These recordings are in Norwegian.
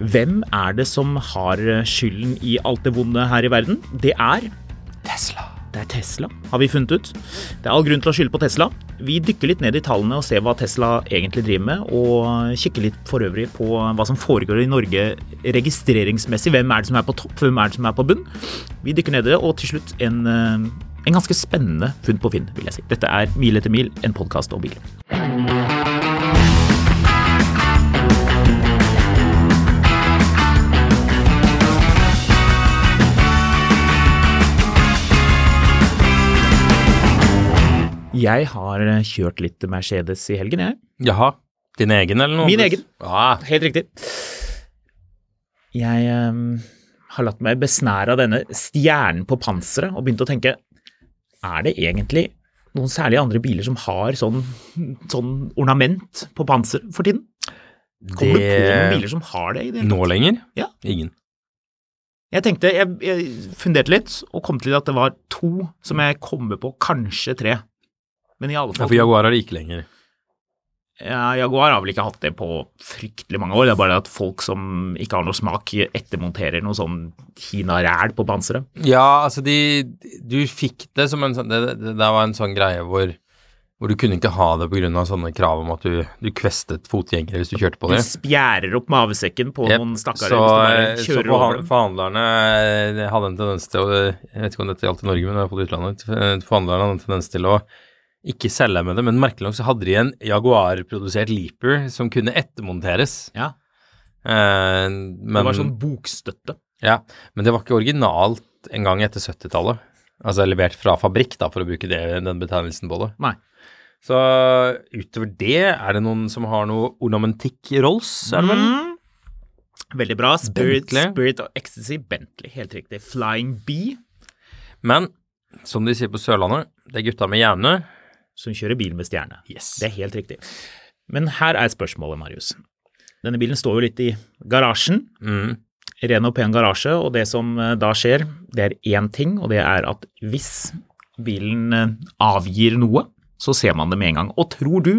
Hvem er det som har skylden i alt det vonde her i verden? Det er Tesla. Det er Tesla, har vi funnet ut. Det er all grunn til å skylde på Tesla. Vi dykker litt ned i tallene og ser hva Tesla egentlig driver med, og kikker litt for øvrig på hva som foregår i Norge registreringsmessig. Hvem er det som er på topp, hvem er det som er på bunn? Vi dykker ned i det, og til slutt en, eh, en ganske spennende funn på Finn, vil jeg si. Dette er Mil etter mil, en podkast om bil. Jeg har eh, kjørt litt Mercedes i helgen, jeg. Jaha. Din egen, eller noe? Min egen. Ja. Helt riktig. Jeg um, har latt meg besnære av denne stjernen på panseret og begynt å tenke Er det egentlig noen særlig andre biler som har sånn, sånn ornament på panser for tiden? Kommer du på noen biler som har det? i det Nå lenger? Ja. Ingen. Jeg tenkte, jeg, jeg funderte litt og kom til at det var to som jeg kommer på, kanskje tre. Men i alle Ja, for Jaguar har det ikke lenger. Ja, Jaguar har vel ikke hatt det på fryktelig mange år. Det er bare at folk som ikke har noe smak, ettermonterer noe sånn Kina-ræl på panseret. Ja, altså de Du fikk det som en sånn Det, det det var en sånn greie hvor hvor du kunne ikke ha det pga. sånne krav om at du, du kvestet fotgjengere hvis du kjørte på Du spjærer opp mavesekken på Yep. noen stakkarer Så, hvis du bare kjører over dem. Så forhandlerne eh, hadde en tendens til å Jeg vet ikke om dette gjaldt i Norge, men i hvert fall i utlandet. eh, Forhandlerne hadde en tendens til å ikke selge med det, men merkelig nok så hadde de en Jaguar-produsert Leaper som kunne ettermonteres. Ja, Eh, men, det var sånn bokstøtte. Ja, men det var ikke originalt en gang etter 70-tallet. Altså levert fra fabrikk, da, for å bruke det, den betegnelsen på det. Nei. Så utover det, er det noen som har noe ornamentikk i Rolls, er det vel? Mm. Veldig bra. Spirit, Bentley. Spirit of Ecstasy, Bentley, helt riktig. Flying Bee, Men som de sier på Sørlandet, det er gutta med hjerne. Som kjører bil med stjerne. Yes. Det er helt riktig. Men her er spørsmålet, Marius. Denne bilen står jo litt i garasjen. Mm. ren og pen garasje, og det som eh, da skjer, det er én ting, og det er at hvis bilen eh, avgir noe, så ser man det med en gang. Og tror du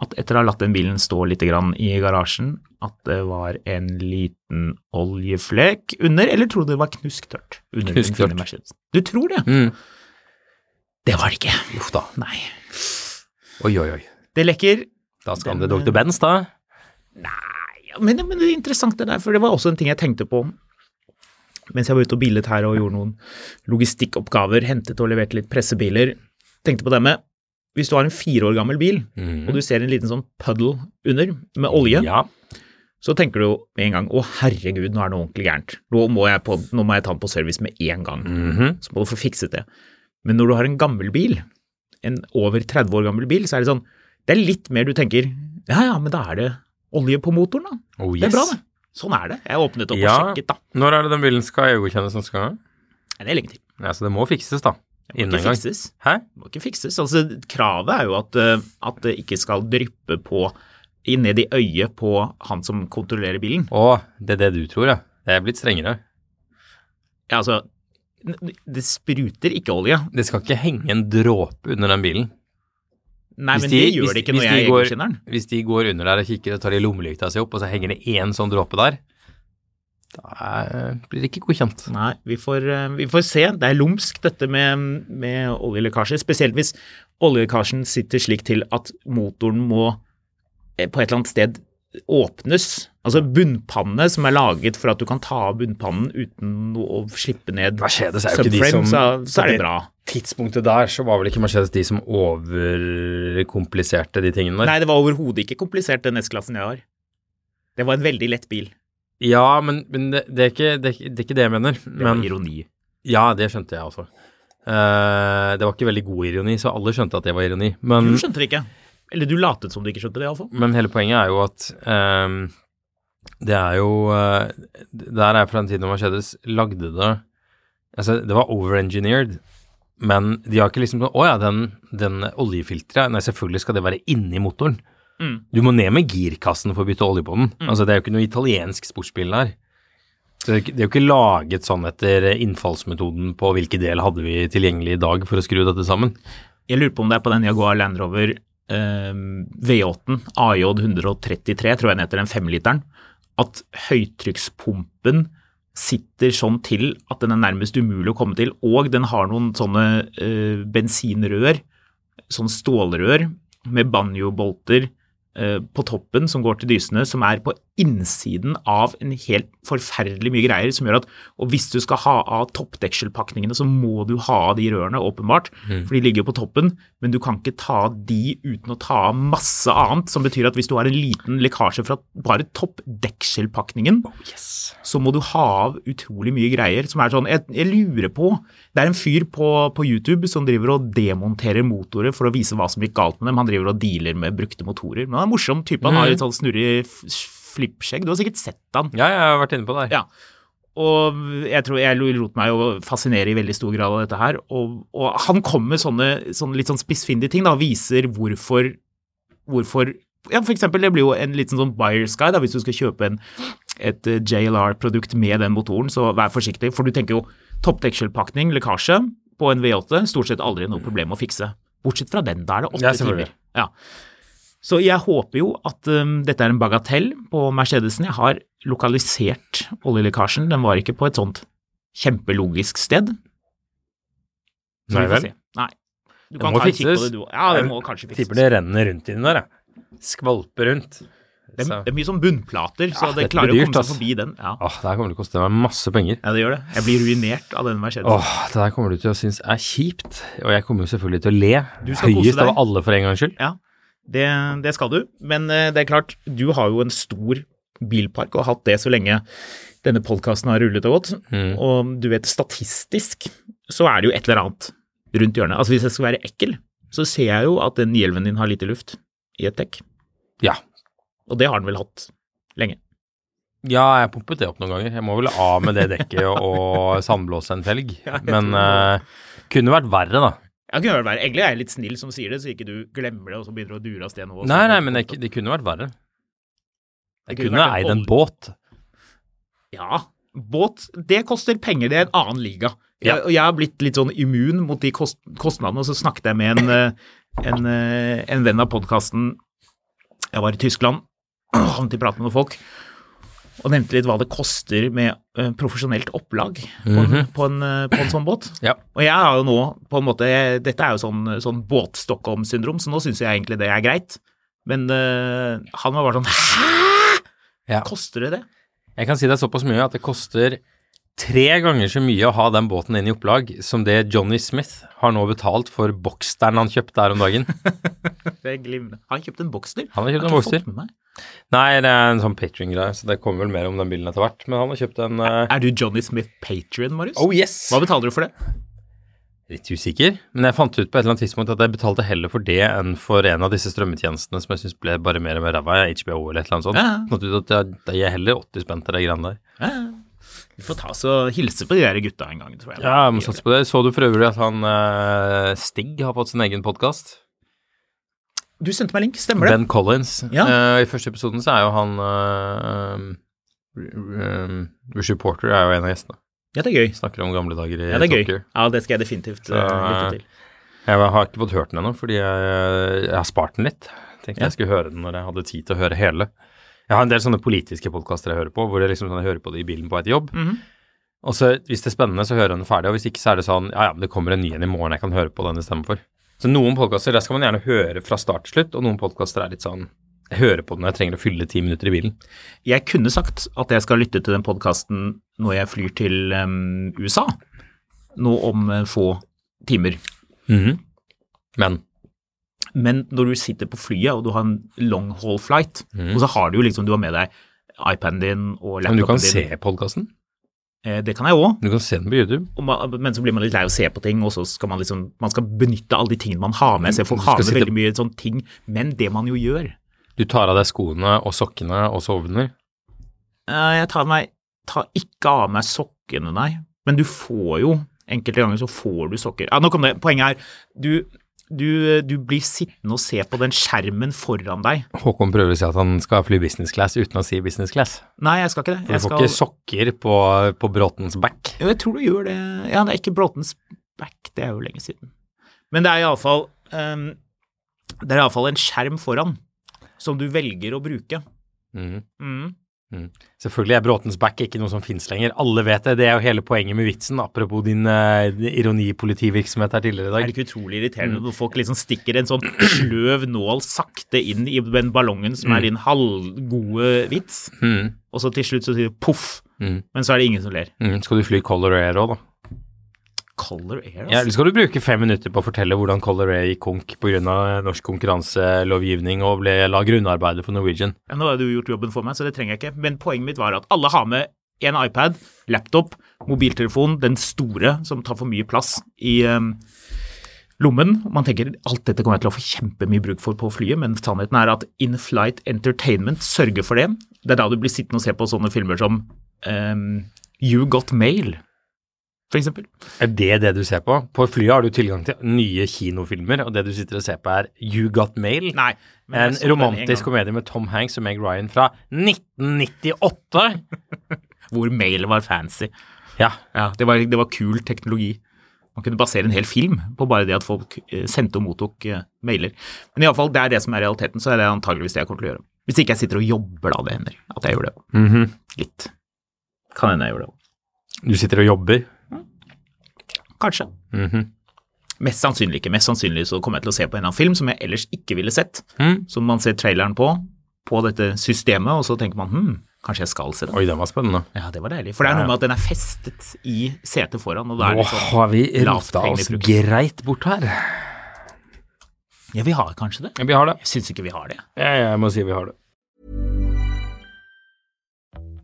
at etter å ha latt den bilen stå litt grann i garasjen, at det var en liten oljeflek under, eller tror du det var knusktørt Knusktørt. Du tror det? Mm. Det var det ikke. Uff da. Nei. Oi, oi, oi. Det lekker Da skal han til Dr. Benz, da. Ja, men, men det er interessant det der, for det var også en ting jeg tenkte på mens jeg var ute og bilet her og gjorde noen logistikkoppgaver, hentet og leverte litt pressebiler. Tenkte på det med Hvis du har en fire år gammel bil, mm. og du ser en liten sånn puddle under med olje, Ja. så tenker du jo med en gang å herregud, nå er det noe ordentlig gærent. Nå må jeg, på, nå må jeg ta den på service med en gang. Mhm. Så må du få fikset det. Men når du har en gammel bil, en over 30 år gammel bil, så er det sånn Det er litt mer du tenker Ja ja, men da er det olje på motoren, da. Oh, Det er bra, det. Sånn er det. Jeg åpnet opp Ja. og sjekket, da. Når er det den bilen skal EU-godkjennes neste gang? Nei, Det er lenge til. Ja, så det må fikses, da. Det må Innen en ikke gang. fikses. Hæ? Det må ikke fikses. Altså, kravet er jo at, eh, at det ikke skal dryppe på ned i øyet på han som kontrollerer bilen. Å, det er det du tror, ja. Det er blitt strengere. Ja, altså, det spruter ikke olje. Det skal ikke henge en dråpe under den bilen. Nei, Hvis men de- det gjør hvis- det ikke når de jeg går- godkjenner den. Hvis de går under der og kikker og tar de lommelykta si opp, og så henger det én sånn dråpe der, da blir det ikke godkjent. Nei, vi får, eh, vi får se. Det er lumsk dette med, med oljelekkasje, spesielt hvis oljelekkasjen sitter slik til at motoren må eh, på et eller annet sted åpnes. Altså bunnpanne som er laget for at du kan ta av bunnpannen uten å slippe ned Mercedes er jo ikke de subframe, som- så, så er det bra. Tidspunktet der så var vel ikke Mercedes de som overkompliserte de tingene der. Nei, det var overhodet ikke komplisert, den S-klassen jeg har. Det var en veldig lett bil. Ja, men, men det, det, er ikke, det, det er ikke det jeg mener. Det var ironi. ja, det skjønte jeg også. Uh, det var ikke veldig god ironi, så alle skjønte at det var ironi. Men, Du skjønte det ikke. Eller du latet som du ikke skjønte det, iallfall. men hele poenget er jo at um, det er jo uh, Der er fra den tiden Mercedes lagde det Altså, det var overengineered, men de har ikke liksom sånn Å ja, den, den oljefilteret Nei, selvfølgelig skal det være inni motoren. Mm. Du må ned med girkassen for å bytte olje på den. Altså, det er jo ikke noe italiensk sportsbil der. Så det er, jo ikke laget sånn etter innfallsmetoden på hvilke del hadde vi tilgjengelig i dag for å skru dette sammen. Jeg lurer på om det er på den Jaguar Land Rover eh, V8 AJ 133, tror jeg den heter, den femliteren, at høytrykkspumpen sitter sånn til at den er nærmest umulig å komme til, og den har noen sånne eh, bensinrør, sånn stålrør med banjobolter på toppen som går til dysene, som er på innsiden av en helt forferdelig mye greier, som gjør at og hvis du skal ha av toppdekselpakningene, så må du ha av de rørene, åpenbart, for de ligger jo på toppen, men du kan ikke ta de uten å ta av masse annet, som betyr at hvis du har en liten lekkasje fra bare toppdekselpakningen, så må du ha av utrolig mye greier som er sånn Jeg, jeg lurer på Det er en fyr på, på YouTube som driver og demonterer motorer for å vise hva som gikk galt med dem. Han driver og dealer med brukte motorer. Men han er en morsom type. Han har litt sånn snurrig flippskjegg. Du har sikkert sett han. Ja, jeg har vært inne på det. Ja. Og jeg tror jeg lot meg jo fascinere i veldig stor grad av dette her. Og, og han kommer med sånne, sånne litt sånn spissfindige ting, da, og viser hvorfor, hvorfor ja, for eksempel, det blir jo en liten sånn buyer's guide da, hvis du skal kjøpe en, et eh, JLR-produkt med den motoren, så vær forsiktig. For du tenker jo toppdekselpakning, lekkasje på en V8, stort sett aldri noe problem å fikse. Bortsett fra den, da er det åtte Ja, timer. Ja. Så jeg håper jo at um, dette er en bagatell på Mercedesen. Jeg har lokalisert oljelekkasjen. Den var ikke på et sånt kjempelogisk sted. Så Nei vel. Nei. Du Det kan ta en kikk på det, du. Ja, det må kanskje fikses. tipper det renner rundt i den der, jeg. Skvalper rundt. Det, er- det er mye sånn bunnplater, så Ja, det klarer dyrt, å komme seg altså. forbi den. Ja. Åh, det her kommer til å koste meg masse penger. ja, det gjør det. Jeg blir ruinert av denne Mercedesen. Åh, det her kommer du til å synes er kjipt. Og jeg kommer jo selvfølgelig til å le Du skal kose høyest av alle for en gangs skyld. Ja, det, det skal du. Men eh, det er klart, du har jo en stor bilpark og har hatt det så lenge denne podkasten har rullet og gått. Mm. Og du vet, statistisk så er det jo et eller annet rundt hjørnet. Altså hvis jeg skal være ekkel, så ser jeg jo at den hjelmen din har lite luft i et dekk. Ja. Og det har den vel hatt lenge. Ja, jeg pumpet det opp noen ganger. Jeg må vel av med det dekket og sandblåse en felg. Men uh, kunne vært verre, da. Jeg kunne vært verre. Egentlig er jeg litt snill som sier det, så ikke du glemmer det og så begynner du å dure av sted nå. Nei, nei, men det, det kunne vært verre. Jeg kunne kunne eid en båt. Ja, båt, det koster penger, det er en annen liga. Jeg, og jeg har blitt litt sånn immun mot de kost, kostnadene, og så snakket jeg med en, eh, en, eh, en venn av podkasten. Jeg var i Tyskland, havnet i prat med noen folk, og nevnte litt hva det koster med eh, profesjonelt opplag på, en, på, en, eh, på en sånn båt. Ja. Og jeg har jo nå på en måte Dette er jo sånn, sånn båt-Stockholm-syndrom, så nå syns jeg egentlig det er greit. Men uh, han var bare sånn Hæ?! Ja. Koster det det? Jeg kan si det er såpass mye at det koster tre ganger så mye å ha den båten inn i opplag som det Johnny Smith har nå betalt for Boxsteren han kjøpte her om dagen. Det er glimrende. Har han kjøpt en Boxster? Han har kjøpt en Boxster. Nei, det er en sånn Patrion-greie, så det kommer vel mer om den bilen etter hvert. Men han har kjøpt en eh, Er du Johnny Smith Patrion, Marius? Oh yes! Hva betaler du for det? Litt usikker, men jeg fant ut på et eller annet tidspunkt at jeg betalte heller for det enn for en av disse strømmetjenestene som jeg syns ble bare mer og mer ræva, HBO eller et eller annet sånt. Ja. Ut at jeg, jeg heller 80 spenn til de greiene der. Ja. Vi får ta oss og hilse på de der gutta en gang, tror jeg. Ja, jeg må satse på det. Så du for øvrig at han uh, Stig har fått sin egen podkast? Du sendte meg link, stemmer det? Ben Collins. Ja. Uh, I første episoden så er jo han uh, Richard Porter er jo en av gjestene. Ja, det er gøy. Snakker om gamle dager i Ja, det er gøy. Ja, det skal jeg definitivt Så, eh, lytte til. Jeg har ikke fått hørt den ennå, fordi jeg, jeg har spart den litt. Tenkte Ja. jeg skulle høre den når jeg hadde tid til å høre hele. Jeg har en del sånne politiske podkaster jeg hører på, hvor jeg, liksom sånn, jeg hører på det i bilen på vei til jobb. -hmm. Og så hvis det er spennende, så hører jeg den ferdig, og hvis ikke, så er det sånn ja ja, det kommer en ny en i morgen jeg kan høre på den istedenfor. Så noen podkaster skal man gjerne høre fra start til slutt, og noen podkaster er litt sånn jeg hører på den når jeg trenger å fylle ti minutter i bilen. Jeg kunne sagt at jeg skal lytte til den podkasten når jeg flyr til um, USA, nå om uh, få timer. Men Men når du sitter på flyet og du har en long haul flight, og så har du jo liksom, du har med deg iPaden din og laptopen men du kan din. se din. podkasten. Eh, Det kan jeg òg. Du kan se den på YouTube. Man- Men så blir man litt lei av å se på ting, og så skal man liksom Man skal benytte alle de tingene man har med seg. Folk har med sitte- veldig mye sånne ting. Men det man jo gjør Du tar av deg skoene og sokkene og sovner. eh, Jeg tar, meg, tar ikke av meg sokkene, nei. Men du får jo Enkelte ganger så får du sokker. Ja, nå kom det. Poenget er du, du, du blir sittende og se på den skjermen foran deg. Håkon prøver å si at han skal fly business class uten å si business class. Nei, jeg skal ikke det. For du får skal, ikke sokker på, på Bråtens back. Jo, jeg tror du gjør det. Ja, det er ikke Bråtens back, det er jo lenge siden. Men det er iallfall um, Det er iallfall en skjerm foran som du velger å bruke. Mhm. Mm. Selvfølgelig er Bråtens back ikke noe som fins lenger. Alle vet det. Det er jo hele poenget med vitsen, apropos din uh, ironipolitivirksomhet her tidligere i Er dag. det ikke utrolig irriterende når folk liksom stikker en sånn sløv nål sakte inn i den ballongen som er din halvgode vits, Mm. og så til slutt så sier du poff, Mm. men så er det ingen som ler. Mm. Skal du fly Color Air òg, da? Color Air, Ja, altså. eller skal du bruke fem minutter på å fortelle hvordan Color Air gikk konk pga. norsk konkurranselovgivning og ble, la grunnarbeidet for Norwegian? Ja, nå har du gjort jobben for meg, så det trenger jeg ikke. Men poenget mitt var at alle har med en iPad, laptop, mobiltelefon, den store som tar for mye plass i um, lommen. Man tenker alt dette kommer jeg til å få kjempemye bruk for på flyet, men sannheten er at In-Flight Entertainment sørger for det. Det er da du blir sittende og se på sånne filmer som um, You Got Mail, eksempel. Er det det du ser på? På flyet har du tilgang til nye kinofilmer, og det du sitter og ser på er You Got Mail. Nei. men En romantisk gang komedie med Tom Hanks og Meg Ryan fra 1998. Hvor mail var fancy. Ja. Ja, det var, det var kul teknologi. Man kunne basere en hel film på bare det at folk eh, sendte og mottok eh, mailer. Men iallfall, det er det som er realiteten, så er det antageligvis det jeg kommer til å gjøre. Hvis ikke jeg sitter og jobber, da, det hender at jeg gjør det. Mhm. Litt. Kan hende jeg gjør det òg. Du sitter og jobber. Kanskje. Mhm. Mest sannsynlig ikke. Mest sannsynlig så kommer jeg til å se på en eller annen film som jeg ellers ikke ville sett. Mm. Som man ser traileren på, på dette systemet, og så tenker man hm, kanskje jeg skal se den. Oi, den var spennende. Ja, det var deilig. For det er noe med at den er festet i setet foran, og da er Nå det sånn har vi rota oss greit bort her. Ja, vi har kanskje det. Ja, vi har det. Jeg syns ikke vi har det. Ja, jeg må si vi har det.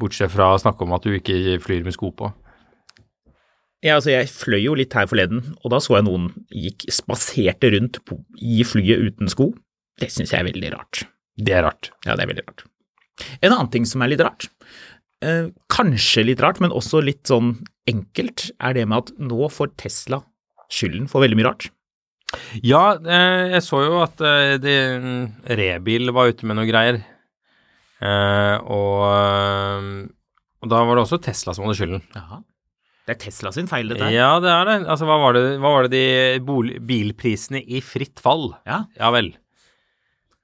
bortsett fra å snakke om at du ikke flyr med sko på? Ja, altså jeg fløy jo litt her forleden, og da så jeg noen gikk spaserte rundt på, i flyet uten sko. Det syns jeg er veldig rart. Det er rart. Ja, det er veldig rart. En annen ting som er litt rart, eh, kanskje litt rart, men også litt sånn enkelt, er det med at nå får Tesla skylden for veldig mye rart. Ja, eh, jeg så jo at eh, det, Rebil var ute med noe greier. Eh, og, eh, og da var det også Tesla som hadde skylden. Jaha. Det er Tesla sin feil, dette her. Ja, det er det. Altså, hva var det, hva var det de bolig, bilprisene i fritt fall? Ja. Ja vel.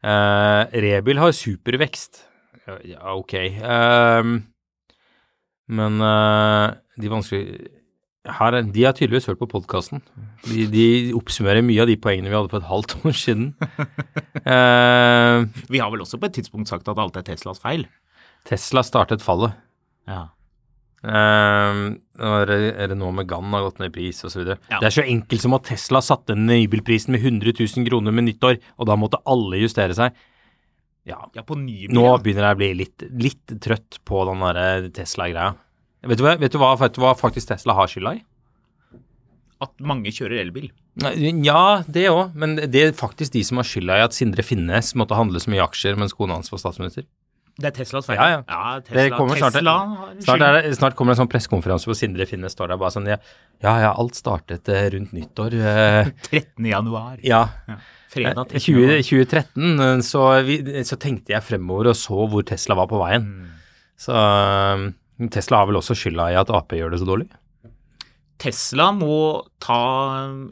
Eh, Rebil har supervekst. Ja, ok. Ehm, men eh, de vanskelig her, er- De har tydeligvis hørt på podkasten. De, de oppsummerer mye av de poengene vi hadde for et halvt år siden. uh, Vi har vel også på et tidspunkt sagt at alt er Teslas feil. Tesla startet fallet. Ja. Uh, er, det, er det nå Megan har gått ned i pris osv. Ja. Det er så enkelt som at Tesla satte nybilprisen med 100 000 kroner med nyttår, og da måtte alle justere seg. Ja. Ja, på nybil. Nå begynner jeg å bli litt, litt trøtt på den Tesla-greia. Vet, du hva- vet, du hva- vet du hva faktisk Tesla har skylda i? At mange kjører elbil. Ja, det òg, men det er faktisk de som har skylda i at Sindre Finnes måtte handle så mye aksjer mens kona hans var statsminister. Det er Teslas feil. Ja, ja. Tesla, kommer snart- Tesla har Snart, er det, snart kommer det en sånn pressekonferanse hvor Sindre Finnes står der bare sånn Ja, ja, ja alt startet eh, rundt nyttår. eh, 13. januar. ja. Fredag 13. 20, 2013 eh, så, vi, så tenkte jeg fremover og så hvor Tesla var på veien. Så eh, Tesla har vel også skylda i at Ap gjør det så dårlig. Tesla må ta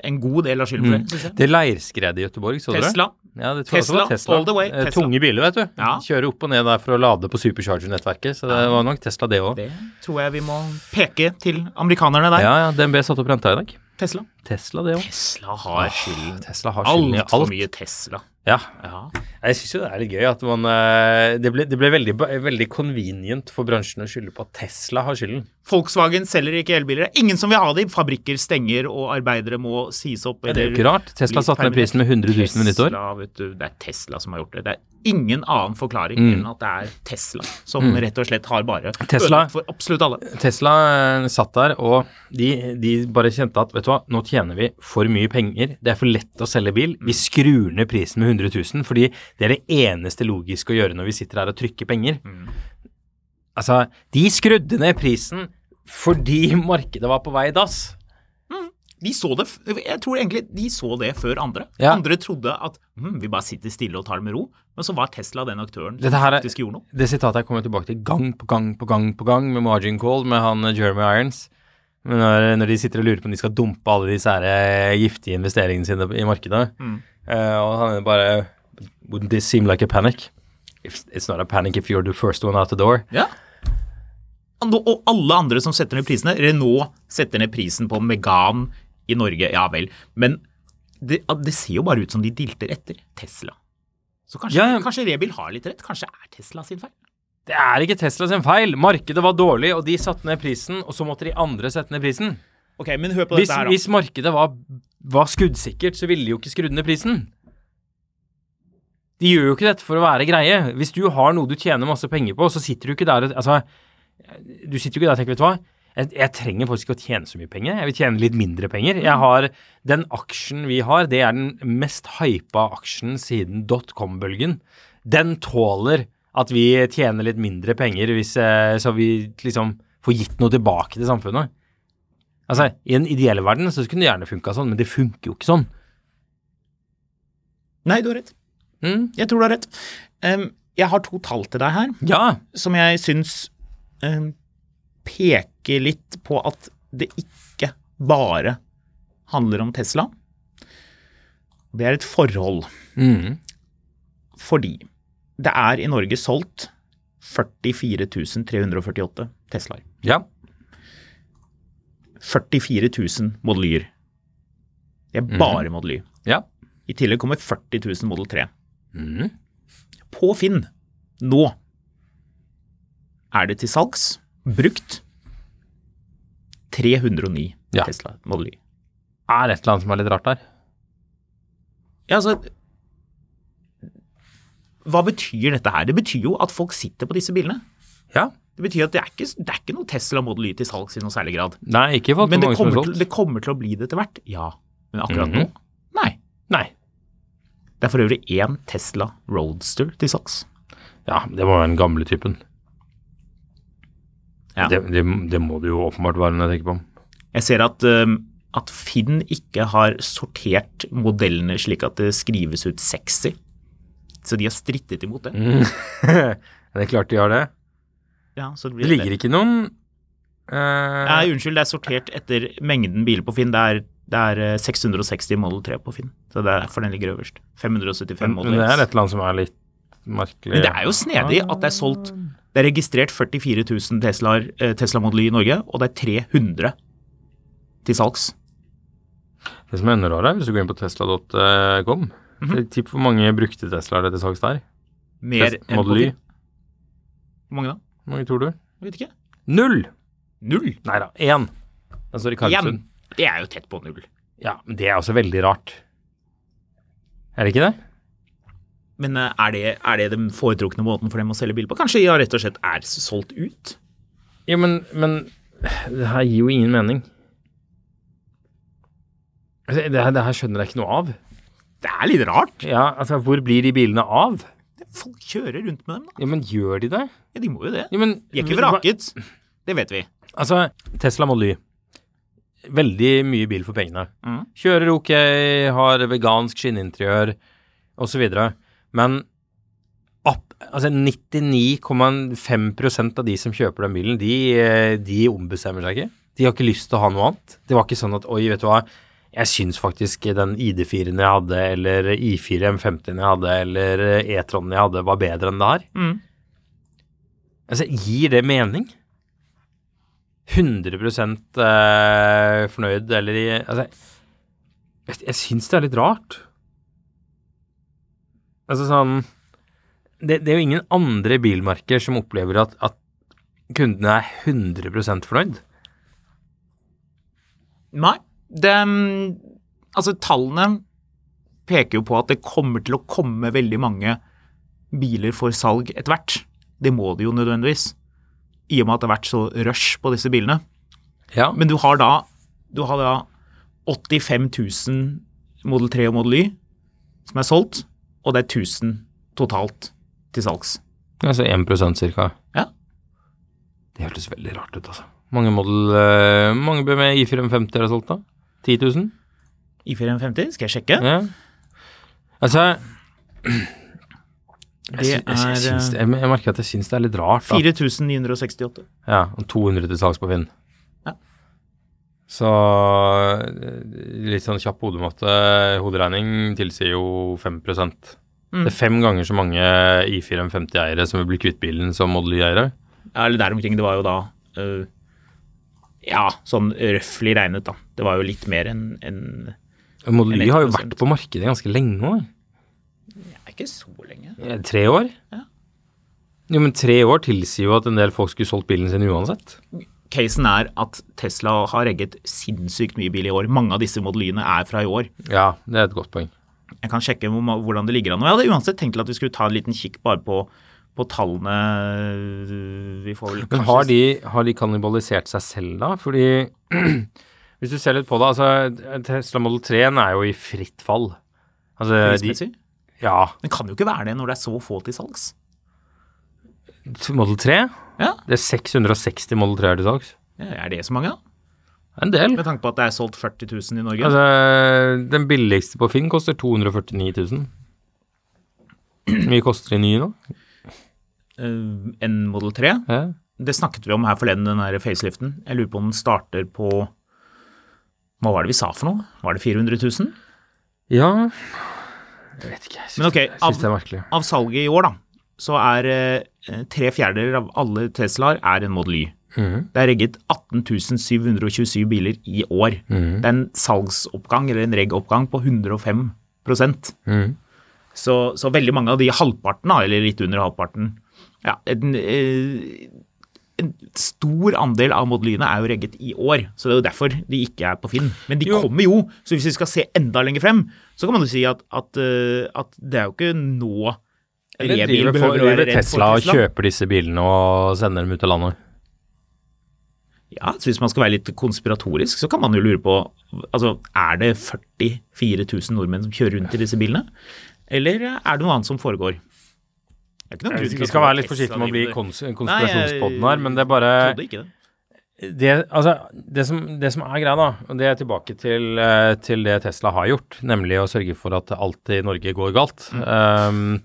en god del av skylden for det, jeg. Det leirskredet i Gøteborg, så? Tesla. Ja, det Tesla, Tesla. all the way, Eh, Tesla. Tunge biler, vet du. Ja. Kjører opp og ned der for å lade på supercharger-nettverket, så det var nok Tesla det òg. Det tror jeg vi må peke til amerikanerne der. Ja, ja, DNB satte opp renta i dag. Tesla. Tesla, det òg. Tesla har skylden. Altfor alt. mye Tesla. Ja. Ja. Jeg syns jo det er litt gøy at man eh, Det ble, det ble veldig, veldig convenient for bransjen å skylde på at Tesla har skylden. Volkswagen selger ikke elbiler. Det er ingen som vil ha dem. Fabrikker stenger, og arbeidere må sies opp. Det er jo ikke rart. Tesla satte ned prisen med 100 000 ved nyttår. Vet du, det er Tesla som har gjort det. Det er ingen annen forklaring Mm. enn at det er Tesla som rett og slett har bare Tesla- for absolutt alle. Tesla eh, satt der, og de, de bare kjente at vet du hva, nå tjener vi for mye penger. Det er for lett å selge bil. Vi skrur ned prisen med 100 000, fordi det er det eneste logiske å gjøre når vi sitter her og trykker penger. Altså, de skrudde ned prisen fordi markedet var på vei i dass. De så det, jeg tror egentlig de så det før andre. Ja. Andre trodde at hm, vi bare sitter stille og tar det med ro, men så var Tesla den aktøren som her er- faktisk gjorde noe. Det sitatet jeg kommer tilbake til gang på gang på gang på gang med margin call med han eh, Jeremy Irons. Når, når de sitter og lurer på om de skal dumpe alle disse her, eh, giftige investeringene sine i markedet, eh, og han er bare Wouldn't this seem like a panic? If, it's not a panic if you're the first one out the door. Ja. Og alle andre som setter ned prisene, Renault setter ned prisen på Megan i Norge, ja vel. Men det, det ser jo bare ut som de dilter etter Tesla. Så kanskje, Ja, ja. kanskje Rebil har litt rett? Kanskje er Tesla sin feil? Det er ikke Tesla sin feil. Markedet var dårlig, og de satte ned prisen, og så måtte de andre sette ned prisen. Ok, men hør på Hvis, dette her, da. hvis markedet var, var skuddsikkert, så ville de jo ikke skrudd ned prisen. De gjør jo ikke dette for å være greie. Hvis du har noe du tjener masse penger på, så sitter du ikke der og Altså, du sitter jo ikke der og tenker, vet du hva, jeg, jeg trenger faktisk ikke å tjene så mye penger. Jeg vil tjene litt mindre penger. Jeg har Den aksjen vi har, det er den mest hypa aksjen siden dotcom-bølgen. Den tåler at vi tjener litt mindre penger hvis, eh, så vi liksom får gitt noe tilbake til samfunnet. Altså, I en ideell verden så kunne det gjerne funka sånn, men det funker jo ikke sånn. Nei, du har rett. Mm. Jeg tror du har rett. Um, jeg har to tall til deg her Ja. som jeg syns um, peker litt på at det ikke bare handler om Tesla. Det er et forhold. Mm. Fordi det er i Norge solgt 44 348 Teslaer. Ja. 44 000 Model Y-er. Det er bare Model Y. Ja. I tillegg kommer 40 000 Model 3. Mm. På Finn nå er det til salgs, brukt, 309 Ja. Tesla Model Y. Er et eller annet som er litt rart der? Ja, altså Hva betyr dette her? Det betyr jo at folk sitter på disse bilene. Ja. Det betyr at det er ikke, det er ikke noe Tesla Model Y til salgs i noe særlig grad. Nei, ikke for Men det kommer, til, det kommer til å bli det etter hvert. Ja. Men akkurat Mhm. nå? Nei. Nei. Det er for øvrig én Tesla Roadster til salgs. Ja, det må være den gamle typen. Ja. Det, det, det må det jo åpenbart være når jeg tenker på. Jeg ser at, um, at Finn ikke har sortert modellene slik at det skrives ut sexy. Så de har strittet imot det. det er klart de har det. Ja, så det, Det ligger ikke noen uh... Nei, unnskyld, det er sortert etter mengden biler på Finn. Det er, det er eh, 660 Model 3 på Finn. Så det er derfor den ligger øverst. 575 Model 3. men det er et eller annet som er litt merkelig. Men det er jo snedig at det er solgt Det er registrert 44 000 Teslaer, eh, Tesla Model Y i Norge, og det er 300 til salgs. Det som er enda rarere, hvis du går inn på tesla.com Mhm. Tipp hvor mange brukte Teslaer det til salgs der. Mer Test- Model Y. Hvor mange da? Hvor mange tror du? Jeg vet ikke. Null! Null. Nei da, én. Den står i Karlsund. Det er jo tett på null. Ja, men det er også veldig rart. Er det ikke det? Men eh, er det, er det den foretrukne måten for dem å selge bil på? Kanskje de rett og slett er solgt ut? Ja, men, men det her gir jo ingen mening. Altså, Det her, det her skjønner jeg ikke noe av. Det er litt rart. Ja, altså, hvor blir de bilene av? Folk kjører rundt med dem, da. Ja, men gjør de det? Ja, de må jo det. Ja, men, De er ikke vraket. Det vet vi. Altså, Tesla Model Y. Veldig mye bil for pengene. Mm. Kjører ok, har vegansk skinninteriør osv. Men altså 99,5% av de som kjøper den bilen, de, eh, de ombestemmer seg ikke. De har ikke lyst til å ha noe annet. Det var ikke sånn at oi, vet du hva, jeg syns faktisk den ID4-en jeg hadde, eller I4 M50-en jeg hadde, eller E-tronen jeg hadde, var bedre enn det her. Mm. Altså, gir det mening? 100 eh, fornøyd, eller i Altså, jeg, jeg syns det er litt rart. Altså sånn det, det er jo ingen andre bilmerker som opplever at, at kundene er 100% fornøyd. Nei. Det, altså, tallene peker jo på at det kommer til å komme veldig mange biler for salg etter hvert. Det må det jo nødvendigvis. I og med at det har vært så rush på disse bilene. Ja. Men du har da, du har da 85 000 Model 3 og Model Y som er solgt, og det er 1000 totalt til salgs. Altså 1% cirka. Ja. Det hørtes veldig rart ut, altså. Mange model eh, Mange med I450 er det solgt, da? 10 000? I450, skal jeg sjekke? Ja. Altså Det jeg, sy- jeg, jeg, er jeg, jeg merker at jeg syns det er litt rart. Da. 4968. Ja, og 200 til salgs på Finn. Så eh, litt sånn kjapp hodematte, hoderegning, tilsier jo 5 Mm. Det er fem ganger så mange I4M50-eiere som vil bli kvitt bilen som Model Y-eiere. Ja, eller der omkring. Det var jo da uh, Ja, sånn røftlig regnet, da. Det var jo litt mer enn en, Model En Y har jo vært på markedet ganske lenge nå. ja, Ikke så lenge. Tre år? Ja. Jo, men tre år tilsier jo at en del folk skulle solgt bilen sin uansett. Casen er at Tesla har regget sinnssykt mye bil i år. Mange av disse modellene er fra i år. Ja, det er et godt poeng. Jeg kan sjekke hvordan det ligger an. Jeg hadde uansett tenkt at vi skulle ta en liten kikk bare på, på tallene. Vi får vel Men har de, har de kannibalisert seg selv, da? Fordi hvis du ser litt på det, altså Tesla Model 3 er jo i fritt fall. Altså, de, ja, Den kan jo ikke være det når det er så få til salgs. Model 3 Ja, Det er 660 Model 3 til salgs. ja Er det så mange, da? En del. Med tanke på at det er solgt 40 000 i Norge. Altså, den billigste på Finn koster 249 000. Hvor mye koster de nye nå? Uh, en Model 3. Ja. Det snakket vi om her forleden, den der faceliften. Jeg lurer på om den starter på Hva var det vi sa for noe? Var det 400 000? ja Jeg vet ikke. Jeg syns, Men ok, det, av- det er merkelig. Av salget i år, da, så er eh, tre fjerdedeler av alle Teslaer er en Model Y. Mm. Det er regget 18 727 biler i år. Mm. Det er en salgsoppgang, eller en reggoppgang, på 105 mm. så, så veldig mange av de halvparten, eller litt under halvparten ja, en, eh, en stor andel av Model Y-ene er jo regget i år, så det er jo derfor de ikke er på Finn. Men de Jo. kommer jo, så hvis vi skal se enda lenger frem, så kan man jo si at, at, eh, at det er jo ikke nå Eller driver, å driver Tesla og kjøper disse bilene og sender dem ut av landet? Ja, så hvis man skal være litt konspiratorisk, så kan man jo lure på altså, Er det 44 000 nordmenn som kjører rundt i disse bilene? Eller er det noe annet som foregår? Vi skal være litt forsiktige med å bli kons konspirasjonspodden her, men det er bare det. det, altså, det, som, det som er greia, da, og det er tilbake til, eh, til det Tesla har gjort, nemlig å sørge for at alt i Norge går galt. Um,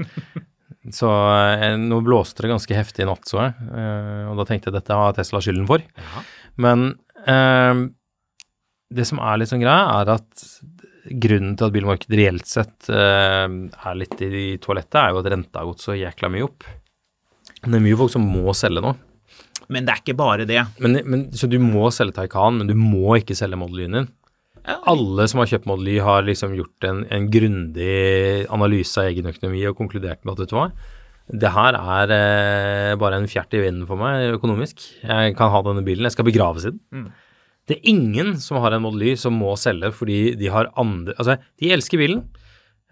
så eh, nå blåste det ganske heftig i natt, så jeg, eh, og da tenkte jeg dette har Tesla skylden for. Men eh, det som er litt sånn greia, er at grunnen til at bilmarkedet reelt sett eh, er litt i toalettet, er jo at renta har gått så jækla mye opp. Det er mye folk som må selge nå. Men det er ikke bare det. Men, men, så du må selge Taycan, men du må ikke selge Model Y-en din. Alle som har kjøpt Model Y, har liksom gjort en, en grundig analyse av egen økonomi og konkludert med at vet du hva, det her er eh, bare en fjert i vinden for meg økonomisk. Jeg kan ha denne bilen, jeg skal begraves i den. Det er ingen som har en Model Y som må selge fordi de har andre Altså, de elsker bilen,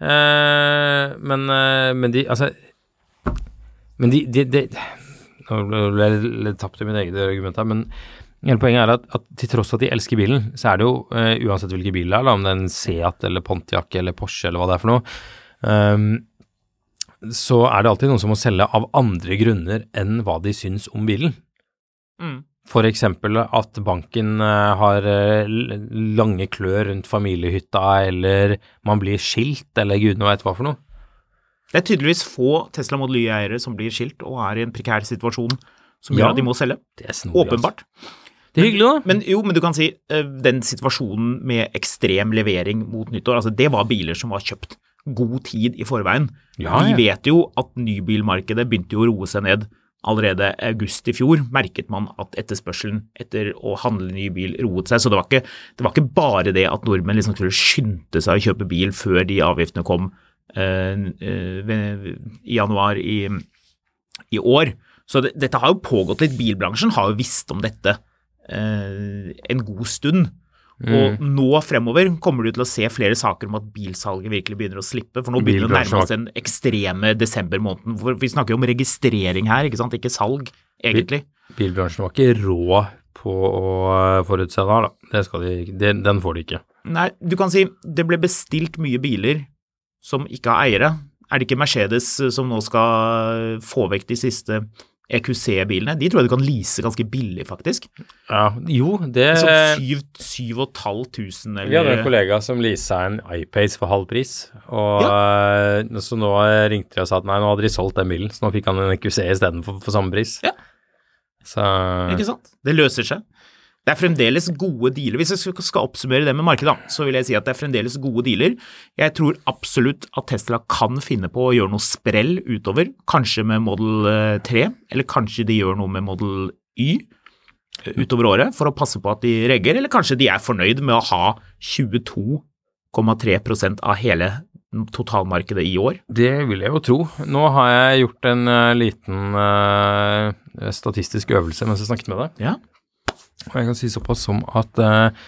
Eh, men, eh, men de Altså Men de, de, de Nå ble jeg litt tapt i mitt eget argument her, men hele poenget er at, at til tross for at de elsker bilen, så er det jo uh, uansett hvilken bil det er, da, om det er en Seat eller Pontiac eller Porsche eller hva det er for noe, um, så er det alltid noen som må selge av andre grunner enn hva de syns om bilen. Mm. For eksempel at banken eh, har eh, lange klør rundt familiehytta, eller man blir skilt, eller gudene veit hva for noe. Det er tydeligvis få Tesla Model Y-eiere som blir skilt og er i en prekær situasjon som Ja. gjør at de må selge. Snodig, Åpenbart. Altså. Det er hyggelig, da. Men jo, men du kan si eh, den situasjonen med ekstrem levering mot nyttår, altså det var biler som var kjøpt god tid i forveien. Ja, Vi vet jo at nybilmarkedet begynte jo å roe seg ned allerede august i fjor. Merket man at etterspørselen etter å handle ny bil roet seg. Så det var ikke, det var ikke bare det at nordmenn liksom skulle skynde seg å kjøpe bil før de avgiftene kom øh, øh, i januar i, i år. Så det, dette har jo pågått litt. Bilbransjen har jo visst om dette en god stund. Og Mm. nå fremover kommer du til å se flere saker om at bilsalget virkelig begynner å slippe. For nå begynner det å nærme oss den ekstreme desembermåneden. For vi snakker jo om registrering her, ikke sant? Ikke salg, egentlig. Bilbransjen var ikke rå på å eh, forutse det her, da. Det skal de, det, den får de ikke. Nei, du kan si det ble bestilt mye biler som ikke har eiere. Er det ikke Mercedes eh, som nå skal få vekk de siste EQC-bilene? De tror jeg du kan lease ganske billig, faktisk. Ja, jo, det Sånn syv, syv og et halvt tusen, Vi hadde en kollega som leasa en iPace for halv pris, og ja. så nå eh, ringte de og sa at nei, nå hadde de solgt den bilen, så nå fikk han en EQC istedenfor for samme pris. Ja. Så Ikke sant? Det løser seg. Det er fremdeles gode dealer. Hvis jeg skal oppsummere det med markedet, så vil jeg si at det er fremdeles gode dealer. Jeg tror absolutt at Tesla kan finne på å gjøre noe sprell utover, kanskje med Model eh, 3, eller kanskje de gjør noe med Model Y eh, utover året for å passe på at de regger, eller kanskje de er fornøyd med å ha 22,3% av hele totalmarkedet i år. det vil jeg jo tro. Nå har jeg gjort en eh, liten uh, statistisk øvelse mens jeg snakket med deg. Ja. Og jeg kan si såpass som at eh,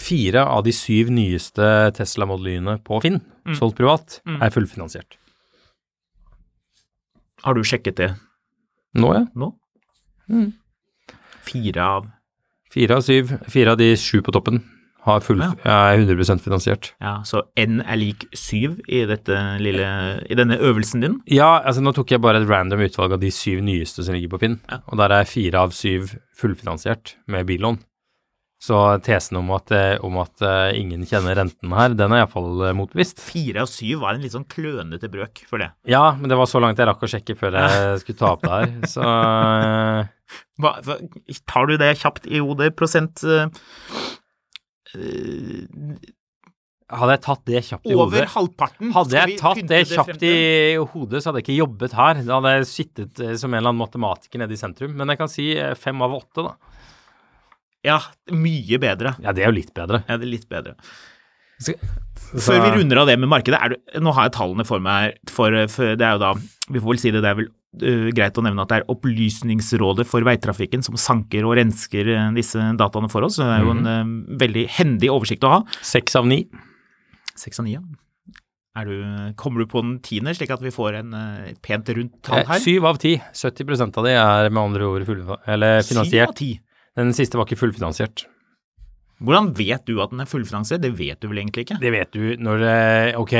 fire av de syv nyeste Tesla Model Y-ene på Finn, solgt privat, er fullfinansiert. Har du sjekket det Nå, ja. nå? Fire av Fire av syv. Fire av de sju på toppen har full, Ja. er 100% finansiert. Ja, så n er lik syv i, dette lille, i denne øvelsen din. Ja, altså nå tok jeg bare et random utvalg av de syv nyeste som ligger på Finn, Ja. og der er fire av syv fullfinansiert med billån. Så tesen om at, eh, om at eh, ingen kjenner renten her, den er iallfall motbevist. Fire av syv var en litt sånn klønete brøk for det. Ja, men det var så langt jeg rakk å sjekke før jeg skulle ta opp det her, så eh, Hva, tar du det kjapt i hodet? Prosent eh, eh, Hadde jeg tatt det kjapt i Over hodet halvparten. Hadde jeg tatt det kjapt det i hodet, så hadde jeg ikke jobbet her. Da hadde jeg sittet eh, som en eller annen matematiker nede i sentrum. Men jeg kan si eh, fem av åtte, da. Ja, mye bedre. Ja, det er jo litt bedre. Ja, det er litt bedre. Så- Før vi runder av det med markedet, er du, nå har jeg tallene for meg, for, for det er jo da, vi får vel si det, det er vel greit å nevne at det er Opplysningsrådet for veitrafikken som sanker og rensker øh, disse dataene for oss. så Det er jo en øh, veldig hendig oversikt å ha. Seks av ni. Seks av ni, ja. Du, kommer du på den tiende, slik at vi får en, et pent rundt tall Eh, her? Syv av ti. 70% av de er med andre ord full, eller Syv av finansiert. Den siste var ikke fullfinansiert. Hvordan vet du at den er fullfinansiert? Det vet du vel egentlig ikke? Det vet du når eh, Ok,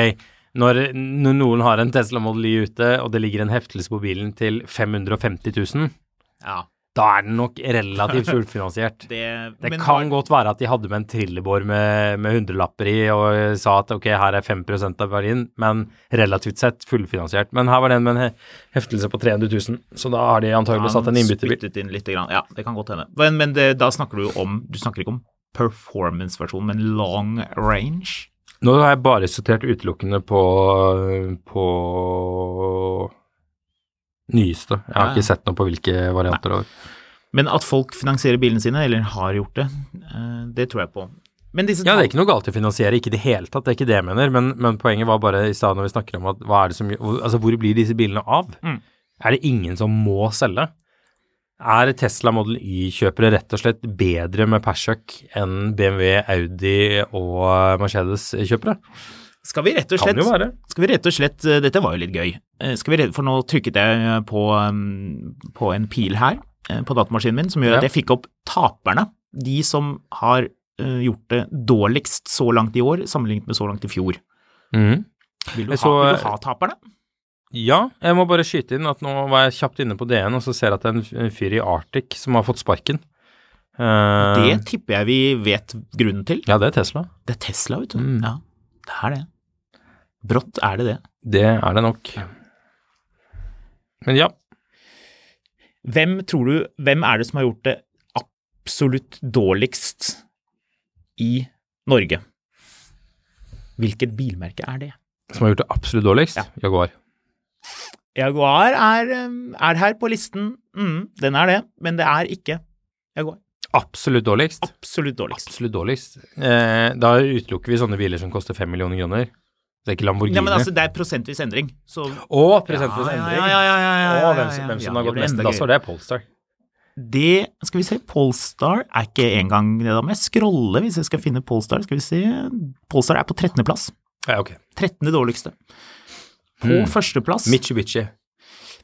når, når noen har en Tesla Model Y ute, og det ligger en heftelse på bilen til 550 000, Ja. da er den nok relativt fullfinansiert. Det, Det men kan godt være at de hadde med en trillebår med, med hundrelapper i og sa at ok, her er 5% av verdien, men relativt sett fullfinansiert. Men her var den med en he- heftelse på 300 000, så da har de antagelig satt en innbytterbil. Inn litt grann. Ja, det kan godt hende. Men, men det, da snakker du om Du snakker ikke om performance-versjonen, men long range? Nå har jeg bare sortert utelukkende på, på nyeste. Jeg har ikke sett noe på hvilke varianter. Nei. Men at folk finansierer bilene sine, eller har gjort det, eh, det tror jeg på. Men disse Ja, det er ikke noe galt i å finansiere, ikke i det hele tatt, det er ikke det jeg mener, men, men poenget var bare i stad når vi snakker om at er som Altså, hvor blir disse bilene av? Mm. Er det ingen som må selge? Er Tesla Model Y-kjøpere rett og slett bedre med persøk enn BMW, Audi og Mercedes-kjøpere? Skal vi rett og slett. Skal vi rett og slett eh, Dette var jo litt gøy. Eh, Skal vi for nå trykket jeg på, um, på en pil her eh, på datamaskinen min som gjør at jeg fikk opp taperne. De som har eh, gjort det dårligst så langt i år, sammenlignet med så langt i fjor. Mm. Vil du, ha, så, vil eh, du ha taperne? Ja, jeg må bare skyte inn at nå var jeg kjapt inne på DN, og så ser jeg at det er en fyr i Arctic som har fått sparken. Uh, Det tipper jeg vi vet grunnen til. Ja, det er Tesla. Det er Tesla, vet du. Mm. Ja, det er det. Brått er det det. Det er det nok. Men ja, Hvem tror du Hvem er det som har gjort det absolutt dårligst i Norge? Hvilket bilmerke er det? som har gjort det absolutt dårligst, Ja. Jaguar. Jaguar er, um, er her på listen. Mm, den er det, men det er ikke Jaguar. Absolutt dårligst. Absolutt dårligst. Absolutt dårligst. Eh, da utelukker vi sånne biler som koster fem millioner kroner. Det er ikke Lamborghini. Ja, men altså, det er prosentvis endring. Så Å, prosentvis Ja, ja, endring. ja, ja, ja, ja, ja, Og hvem som, hvem som har gått mest da, står så det Polestar. Det Skal vi se, Polestar er ikke engang det. Da må jeg scrolle hvis jeg skal finne Polestar. Skal vi se Polestar er på 13. plass. Ja, ok. 13. dårligste. På Mm. førsteplass Mitsubishi.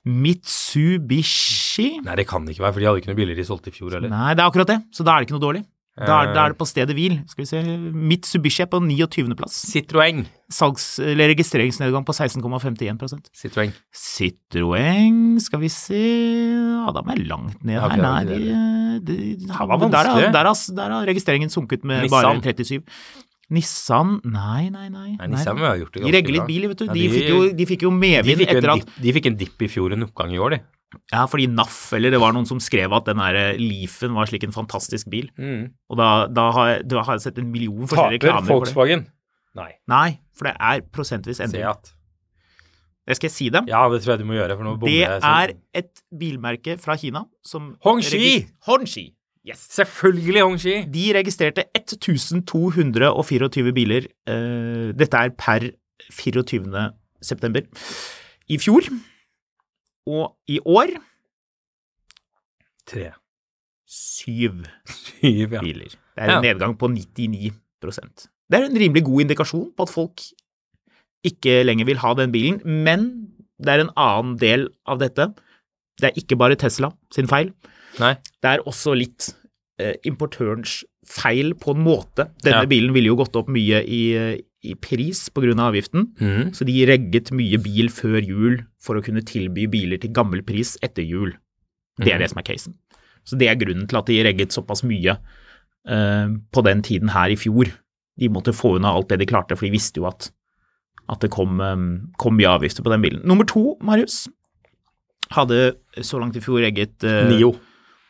Mitsubishi. Nei, det kan det ikke være, for de hadde ikke noe biler de solgte i fjor heller. Nei, det er akkurat det. Så da er det ikke noe dårlig. Da er, da Eh. er det på stedet hvil. Skal vi se Mitsubishi er på 29. plass. Citroën. Salgs- eller registreringsnedgang på 16,51% Citroën. Citroën, skal vi se Ja, da må jeg langt ned her. Nei, de, de, de, der, vanskelig. der, der har registreringen sunket med Nissan. bare 37. Nissan Nei, nei, nei. Nei, Nissan har gjort det De regler regger litt bra. bil, vet du. Ja, De, de- fikk jo, de fikk jo medvind etter at de fikk en dipp i fjor en oppgang i år, de. Ja, fordi NAF, eller det var noen som skrev at den der Leafen var slik en fantastisk bil. Og da, da, har, jeg, da har jeg sett en million forskjellige reklamer for det. Taper Volkswagen. Nei. Nei, for det er prosentvis endring. Seat. Det skal jeg si dem. Ja, det tror jeg du må gjøre, for nå bommer Det sånn. er et bilmerke fra Kina som Hongxi! Hongxi! Yes. Selvfølgelig Hongxi! De registrerte 1224 biler. eh, dette er per 24. september i fjor. Og i år Tre. syv Syv, ja. biler. Det er en Ja. nedgang på 99% Det er en rimelig god indikasjon på at folk ikke lenger vil ha den bilen, men det er en annen del av dette. Det er ikke bare Tesla sin feil. Nei. Det er også litt importørens feil på en måte. Denne Ja. bilen ville jo gått opp mye i, eh, i pris pga. avgiften, mm. så de regget mye bil før jul for å kunne tilby biler til gammel pris etter jul. Det er mm. det som er casen. Så det er grunnen til at de regget såpass mye uh, på den tiden her i fjor. De måtte få unna alt det de klarte, for de visste jo at, at det kom, um, kom mye avgifter på den bilen. Nummer to, Marius, hadde så langt i fjor regget uh, Nio.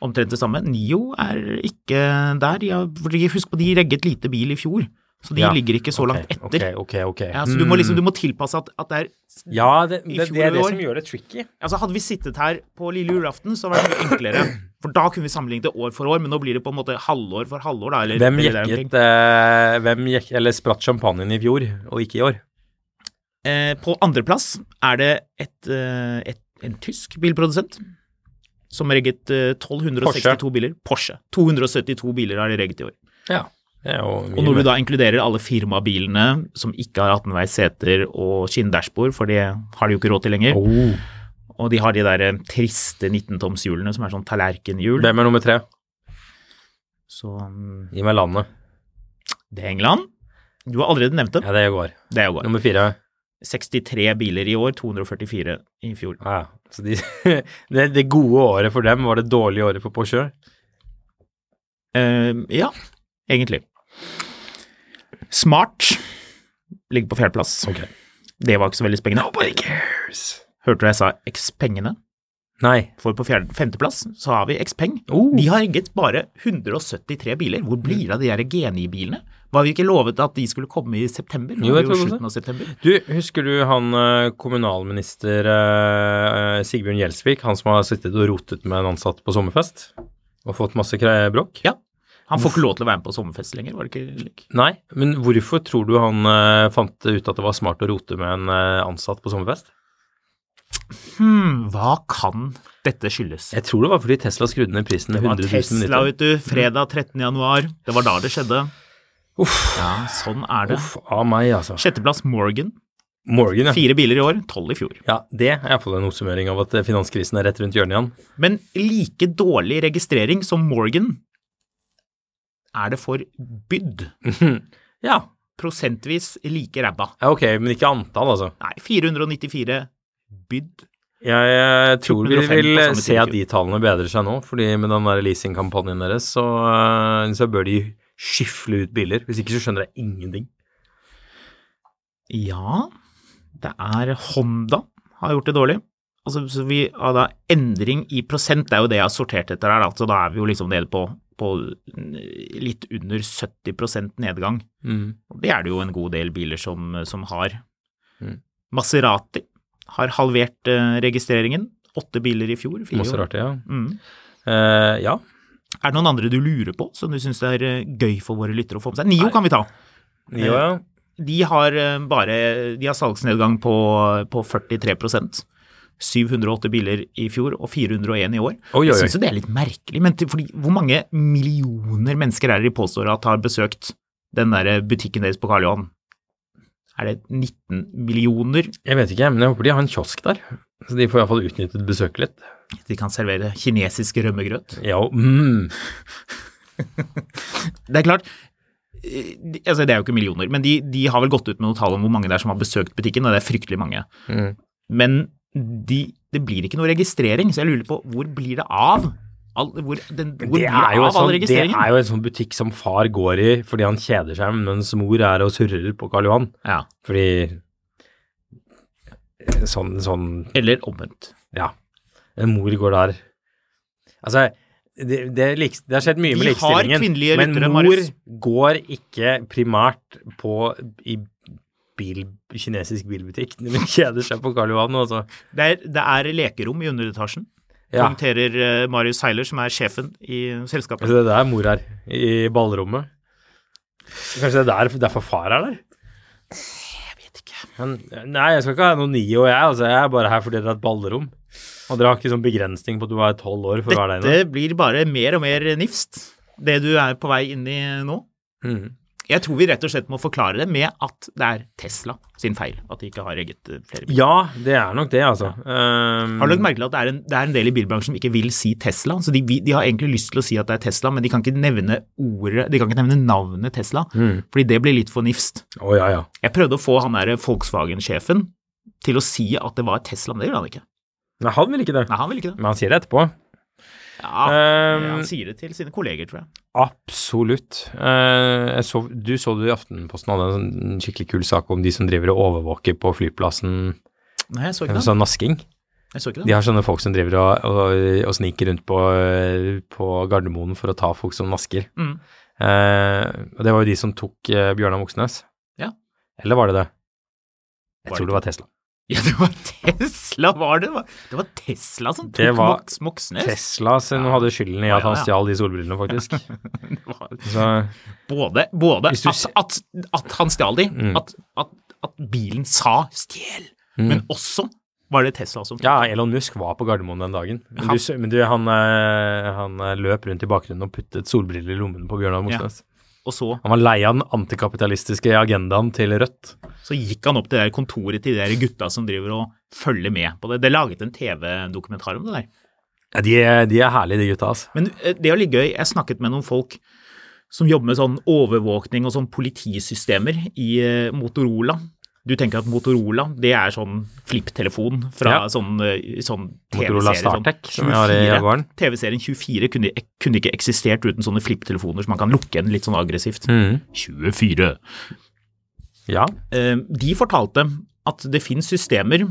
Omtrent det samme. Nio er ikke der. De har, husk på, de regget lite bil i fjor, så de Ja, ligger ikke så okay, langt etter. Ok, ok, ok. Ja, så du må liksom, du Mm. må tilpasse at, at det er Ja, det, det, det er det år. som gjør det tricky. Altså Hadde vi sittet her på lille julaften, så hadde det vært mye enklere. For da kunne vi sammenlignet det år for år, men nå blir det på en måte halvår for halvår. Da, eller, Hvem eller jekket eh, Hvem jekk, eller spratt champagnen i fjor, og ikke i år? Eh, på andreplass er det et, eh, et, en tysk bilprodusent som regget eh, 1262 biler. Porsche. 272 biler har de regget i år. Ja. Og når du da inkluderer alle firmabilene som ikke har 18-veis seter og skinndashbord, for det har de jo ikke råd til lenger, oh. og de har de der eh, triste 19-tomshjulene som er sånn tallerkenhjul, Hvem er nummer tre? så mm, Gi meg landet. det er England. Du har allerede nevnt det. Ja, det er Jaguar. Det er jo går. Nummer fire. 63 biler i år, 244 i fjor. Ja. Så de, det, det gode året for dem var det dårlige året for Porsche. Uh, ja, egentlig. Smart ligger på fjerdeplass. Okay. Det var ikke så veldig spennende. Nobody cares. Hørte du jeg sa Xpengene? Nei. For på fjerde, femteplass så har vi Xpeng. Oh. De har egget bare 173 biler. Hvor blir det av de der GNI-bilene? Var vi ikke lovet at de skulle komme i september? Jo, jeg det tror det. slutten av september. Du, husker du han eh, kommunalminister eh, Sigbjørn Gjelsvik, han som har sittet og rotet med en ansatt på sommerfest og fått masse bråk? Ja. Han får ikke lov til å være med på sommerfest lenger, var det ikke slik? Nei, men hvorfor tror du han eh, fant ut at det var smart å rote med en eh, ansatt på sommerfest? Hmm, hva kan dette skyldes? Jeg tror det var fordi Tesla skrudde ned prisen med Det var 100 000 Tesla, minutter. vet du. Fredag 13. januar. Det var da det skjedde. Ja, sånn er det. Uff av meg, altså. Sjetteplass Morgan. Morgan, ja. Fire biler i år, tolv i fjor. Ja, det er iallfall en oppsummering av at eh, finanskrisen er rett rundt hjørnet igjen. Men like dårlig registrering som Morgan er det for bydd. Ja. Prosentvis like ræva. ja, ok, men ikke antall, altså. Nei, 494 Byd. Jeg, eh, tror vi vil eh, se at de tallene bedrer seg nå, fordi med den der leasingkampanjen deres, så, eh, så bør de skyfle ut biler. Hvis ikke så skjønner jeg ingenting. Ja, det er Honda har gjort det dårlig. Altså, så vi har da endring i prosent, det er jo det jeg har sortert etter her, altså da er vi jo liksom nede på, på litt under 70% nedgang. Og det er det jo en god del biler som, som har. Mm. Maserati har halvert eh, registreringen. Åtte biler i fjor. år. Maserati, ja. Mm. Uh, ja. Er det noen andre du lurer på, som du syns er eh, gøy for våre lyttere å få med seg? Nio kan vi ta. Nio, ja. De har eh, bare De har salgsnedgang på, på 43% 708 biler i fjor og 401 i år. Oi, oi, Jeg oi. syns jo det er litt merkelig, men til, fordi, hvor mange millioner mennesker er det de påstår at har besøkt den der butikken deres på Karl Johan? Er det 19 millioner? Jeg vet ikke, men jeg håper de har en kiosk der. Så de får iallfall utnyttet besøket litt. De kan servere kinesisk rømmegrøt. Ja, mm. Det er klart, eh, altså det er jo ikke millioner, men de, de har vel gått ut med noen tall om hvor mange det er som har besøkt butikken, og det er fryktelig mange. Mm. Men de, det blir ikke noe registrering, så jeg lurer på hvor blir det av? All, hvor den, hvor Det blir er, av all sånn, det er jo en sånn butikk som far går i fordi han kjeder seg, mens mor er og surrer på Karl Johan. Ja, Fordi eh, sånn, sånn eller omvendt. Ja. En mor går der Altså, det, det, er det har skjedd mye Vi med har likestillingen, men mor Marius. går ikke primært på i bil, kinesisk bilbutikk hun kjeder seg på Karl Johan. Altså. Det er, det er lekerom i underetasjen, Ja. poengterer eh, Marius Seiler, som er sjefen i selskapet. Altså, det er der mor er, i ballrommet. Kanskje det er der, derfor far er der? Vet ikke. Men, nei, jeg skal ikke ha noe Nio, jeg. Altså, jeg er bare her fordi dere har et ballrom. Og dere har ikke sånn begrensning på at du er tolv år for å være der inne. Dette blir bare mer og mer nifst, det du er på vei inn i nå. Mm. Jeg tror vi rett og slett må forklare det med at det er Tesla sin feil at de ikke har eget eh, flere biler. Ja, det er nok det, altså. Um, Har du lagt merke til at det er, en, det er en del i bilbransjen som ikke vil si Tesla? Så de, de har egentlig lyst til å si at det er Tesla, men de kan ikke nevne ordet, de kan ikke nevne navnet Tesla, Mm. fordi det blir litt for nifst. Oh, ja, ja. Jeg prøvde å få han derre Volkswagen-sjefen til å si at det var Tesla, men det gjør han ikke. Nei, han vil ikke det. Nei, han vil ikke det. Men han sier det etterpå. Ja, Um, han sier det til sine kolleger, tror jeg. Absolutt. Uh, jeg så, du så det i Aftenposten hadde en sånn skikkelig kul sak om de som driver og overvåker på flyplassen. Nei, jeg så ikke det. Sånn nasking. Jeg så ikke De har sånne folk som driver og, og, og sniker rundt på, på Gardermoen for å ta folk som nasker. Mm. Uh, og det var jo de som tok uh, Bjørnar Moxnes. Ja. Eller var det det? Jeg Var tror det det var Tesla. Ja, det var Tesla, var det? Det var, Tesla som tok var Mox, Moxnes. Tesla som Ja. hadde skylden i at han ja, ja. stjal de solbrillene, faktisk. Var Så både både du at, at, at han stjal de, Mm. at, at, at bilen sa 'stjel', Mm. men også var det Tesla som Ja, Elon Musk var på Gardermoen den dagen. Men, Han- du, men du, han, eh, han eh, løp rundt i bakgrunnen og puttet solbriller i lommene på Bjørnar Moxnes. Og så, Han var lei av den antikapitalistiske agendaen til Rødt. så gikk han opp til det der kontoret til de der gutta som driver og følger med på det. Det er laget en TV-dokumentar om det der. Ja, de, er- de er herlige, de gutta, altså. Men eh, det er litt gøy. Jeg snakket med noen folk som jobber med sånn overvåkning og sånn politisystemer i eh, Motorola. Du tenker at Motorola, det er sånn flipptelefon fra Ja. sånn, eh, sånn TV-serie. sånn. TV-serien 24 kunne, kunne ikke eksistert uten sånne flipptelefoner som man kan lukke igjen litt sånn aggressivt. 24. Ja. Eh, De fortalte at det finnes systemer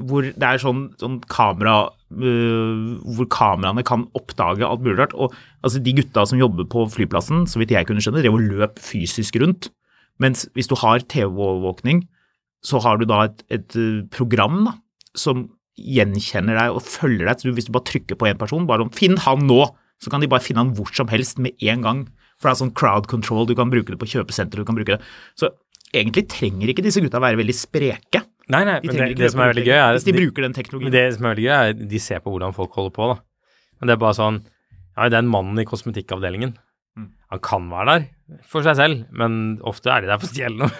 hvor det er sånn, sånn kamera uh, Hvor kameraene kan oppdage alt mulig rart. Og altså, de gutta som jobber på flyplassen, så vidt jeg kunne skjønne, drev og løp fysisk rundt. Mens hvis du har TV-overvåkning, så har du da et, et øh, program da, som gjenkjenner deg og følger deg. Så hvis du bare trykker på en person, bare om 'finn han nå', så kan de bare finne han hvor som helst med en gang. For det er sånn crowd control, du kan bruke det på kjøpesenter, du kan bruke det. Så egentlig trenger ikke disse gutta være veldig spreke. Nei, nei, De men det, det, det som er veldig gøy, er Hvis de de- bruker den teknologien. det som er veldig gøy, er de ser på hvordan folk holder på, da. Men det er bare sånn Ja, den mannen i kosmetikkavdelingen. Mm. Han kan være der for seg selv, men ofte er de der for å stjele noe.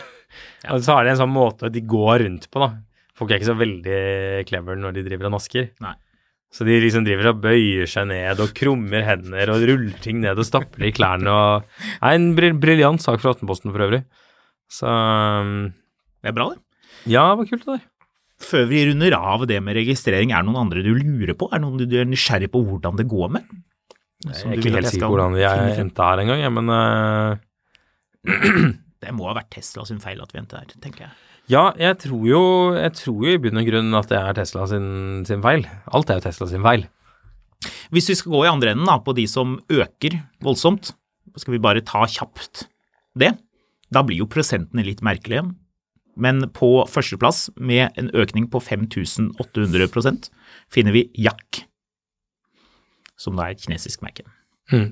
Og så har de en sånn måte de går rundt på, da. Folk er ikke så veldig clever når de driver og nasker. Nei. Så de liksom driver og bøyer seg ned og krummer hender og ruller ting ned og stapper i klærne og Det er en briljant sak fra Aftenposten for øvrig. Så um, Det er bra, det. ja, det var kult det der. Før vi runder av det med registrering, er det noen andre du lurer på? Er det noen du er nysgjerrig på hvordan det går med? Jeg er ikke helt sikker på hvordan vi er endte her engang, men uh, Det må ha vært Tesla sin feil at vi endte her, tenker jeg. Ja, jeg tror jo jeg tror jo i bunn og grunn at det er Tesla sin, sin feil. Alt er jo Tesla sin feil. Hvis vi skal gå i andre enden da, på de som øker voldsomt, skal vi bare ta kjapt det. Da blir jo prosentene litt merkelige. Men på førsteplass, med en økning på 5800% finner vi Jack, som da er et kinesisk merke. Mm.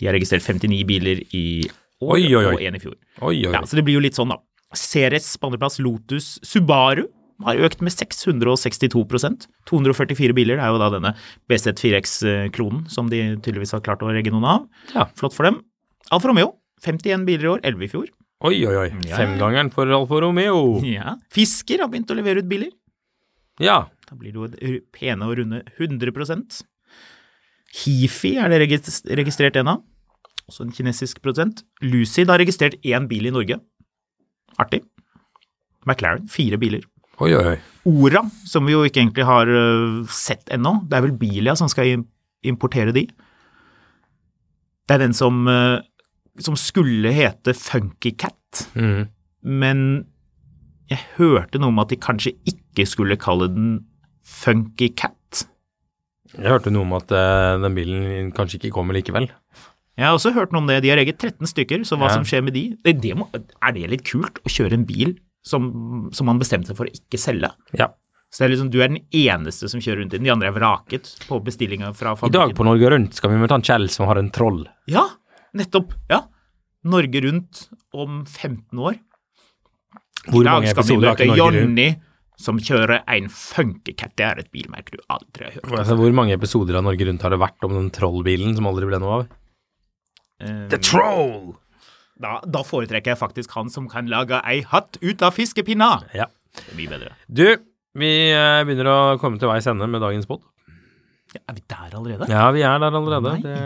De har registrert 59 biler i år Oi, oi, oi. og én i fjor. Ja, så det blir jo litt sånn, da. Ceres på andreplass, Lotus, Subaru har økt med 662% 244 biler. Det er jo da denne BZ4X-klonen som de tydeligvis har klart å regge noen av. Ja. Flott for dem. Alfa Romeo, 51 biler i år, 11 i fjor. oi, oi, oi. Ja. Femgangeren for Alfa Romeo. Ja. Fisker har begynt å levere ut biler. Ja. Da blir det jo pene og runde 100 Hifi er det registrert en av, også en kinesisk produsent. Lucid har registrert én bil i Norge. Artig. McLaren, fire biler. Oi, oi, oi. Ora, som vi jo ikke egentlig har øh, sett ennå, det er vel Bilia som skal importere de. Det er den som, øh, som skulle hete Funky Cat, Mhm. men jeg hørte noe om at de kanskje ikke skulle kalle den Funky Cat. Jeg hørte noe om at eh, den bilen kanskje ikke kommer likevel. Jeg har også hørt noe om det. De har eget 13 stykker, så hva Ja. som skjer med de det, det må, Er det litt kult å kjøre en bil som, som man bestemte seg for å ikke selge? Ja. Så det er liksom, Du er den eneste som kjører rundt i den, de andre er vraket på bestillinga fra fabrikken. I dag på Norge Rundt skal vi møte han Kjell som har en troll. Ja, nettopp. Ja. Norge Rundt om 15 år. Hvor mange episoder har ikke Norge Rundt? Som kjører en Funkycat. Det er et bilmerke du aldri har hørt. Altså, hvor mange episoder av Norge Rundt har det vært om den trollbilen som aldri ble noe av? The Troll! Da, da foretrekker jeg faktisk han som kan lage ei hatt ut av fiskepinna. Ja. Det er mye bedre. Du, vi eh, begynner å komme til veis ende med dagens pod. Ja, er vi der allerede? Ja, vi er der allerede. Det,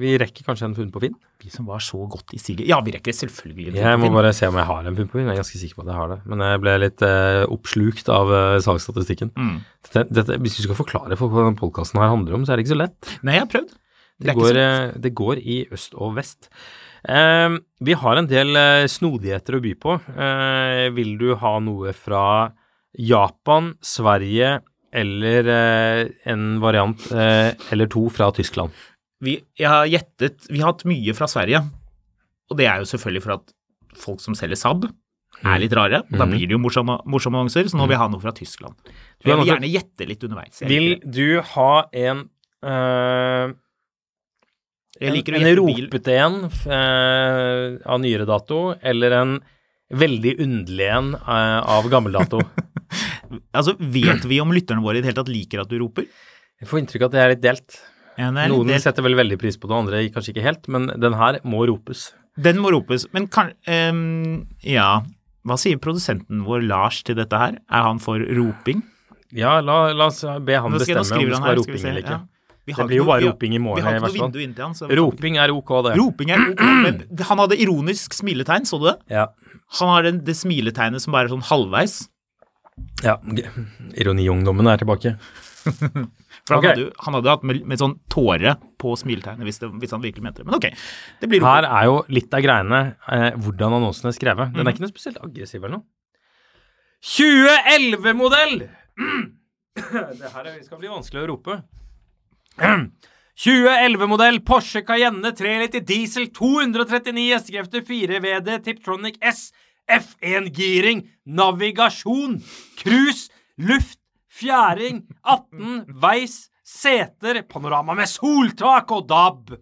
vi rekker kanskje en funn på Finn. Vi som var så godt i siget. Ja, vi rekker selvfølgelig en funn på Finn. Jeg må bare se om jeg har en funn på Finn. Jeg er ganske sikker på at jeg har det. Men jeg ble litt eh, oppslukt av eh, salgsstatistikken. Mm. Dette, dette, hvis du skal forklare folk hva denne podkasten her handler om, så er det ikke så lett. Nei, jeg har prøvd. Det, det, går, eh, det går i øst og vest. Eh, vi har en del eh, snodigheter å by på. Eh, vil du ha noe fra Japan, Sverige eller eh, en variant eh, eller to fra Tyskland? Vi, jeg har gjettet Vi har hatt mye fra Sverige. Og det er jo selvfølgelig for at folk som selger Saab, er litt rare. og Da Mhm. blir det jo morsomme, morsomme annonser, så nå vil jeg ha noe fra Tyskland. Du vil gjerne gjette litt underveis. Vil du ha en øh, en, en ropete en øh, av nyere dato, eller en veldig underlig en øh, av gammel dato? Altså, Vet vi om lytterne våre i det hele tatt liker at du roper? Jeg får inntrykk av at det er litt delt. Ja, er Noen litt delt. setter vel veldig pris på det, andre kanskje ikke helt, men den her må ropes. Den må ropes. Men kan um, Ja. Hva sier produsenten vår Lars til dette her? Er han for roping? Ja, la, la oss be han bestemme om det skal være roping eller ikke. Ja. Vi Det blir jo bare roping i morgen, Vi har ikke noe vindu inntil han. Så Roping er ok, det. Roping er ok, men han hadde ironisk smiletegn, så du det? Ja. Han har den, det smiletegnet som bare er sånn halvveis. Ja. Ironiungdommen er tilbake. For Ok. han, hadde, han hadde hatt med, med sånn tåre på smiletegnet hvis, hvis han virkelig mente det. Men ok, det blir Her er jo litt av greiene eh, hvordan annonsen er skrevet. Den er ikke noe spesielt aggressiv eller noe. 2011-modell! Det her er- skal bli vanskelig å rope. 2011-modell Porsche Cayenne 3 liter diesel 239 hestekrefter 4 VD Tiptronic S F1-giring Navigasjon Cruise Luft Fjæring 18 Veis Seter Panorama med soltak og DAB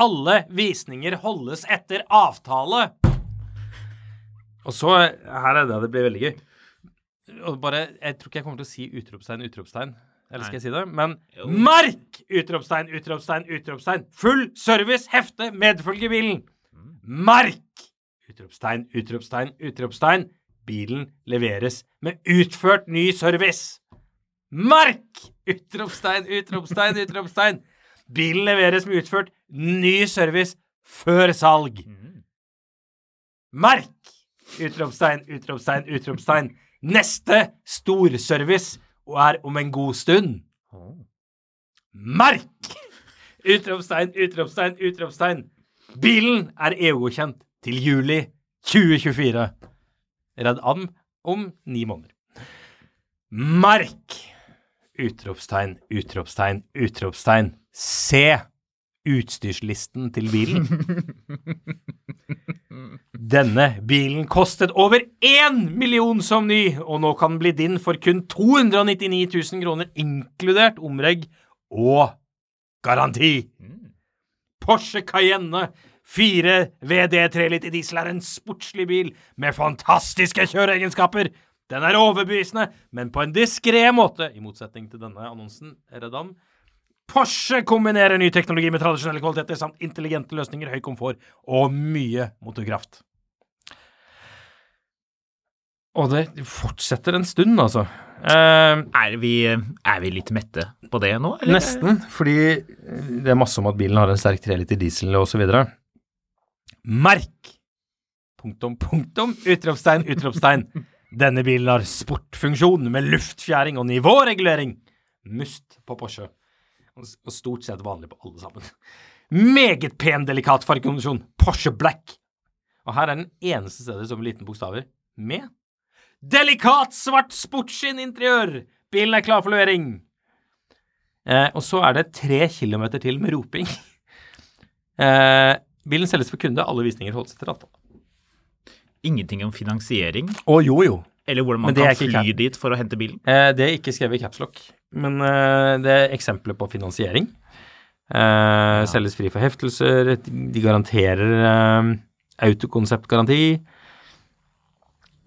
Alle visninger holdes etter avtale Og så Her er det det blir veldig gøy og bare, Jeg tror ikke jeg kommer til å si utropstegn, utropstegn Eller Nei. skal jeg si det? Men Jo. Mark! Utropstegn, utropstegn, utropstegn. Full service, hefte, medfølge bilen. Mark! Utropstegn, utropstegn, utropstegn. Bilen leveres med utført ny service. Mark! Utropstegn, utropstegn, utropstegn. Bilen leveres med utført ny service før salg. Merk! Utropstegn, utropstegn, utropstegn. Neste storservice er om en god stund. Merk! Utropstegn, utropstegn, utropstegn. Bilen er EU-godkjent til juli 2024. Redd Am om ni måneder. Merk! Utropstegn, utropstegn, utropstegn. Se utstyrslisten til bilen. Denne bilen kostet over én million som ny, og nå kan den bli din for kun 299 000 kroner, inkludert omregg og garanti. Porsche Cayenne 4 VD 3 liter diesel er en sportslig bil med fantastiske kjøreegenskaper. Den er overbevisende, men på en diskré måte, i motsetning til denne annonsen, Redan. Porsche kombinerer ny teknologi med tradisjonelle kvaliteter samt intelligente løsninger, høy komfort og mye motorkraft. Og det fortsetter en stund, altså. Uh, Er vi, er vi litt mette på det nå? eller? Nesten, fordi det er masse om at bilen har en sterk 3 liter diesel og så. Merk! Punktum, punktum, utropstegn, utropstegn. Denne bilen har sportfunksjon med luftfjæring og nivåregulering. Must på Porsche. Og stort sett vanlig på alle sammen. Meget pen, delikat fargekombinasjon. Porsche Black. Og her er den eneste stedet som liten bokstaver med Delikat svart sportsskinn-interiør! Bilen er klar for levering. Eh, og så er det tre kilometer til med roping. Eh, bilen selges for kunde. Alle visninger holdes etter avtale. Ingenting om finansiering, Å, jo, jo. eller hvordan man kan fly dit for å hente bilen. Eh, det er ikke skrevet i capslock, men eh, det er eksempler på finansiering. Eh, Selges fri for heftelser. De garanterer eh, autokonseptgaranti.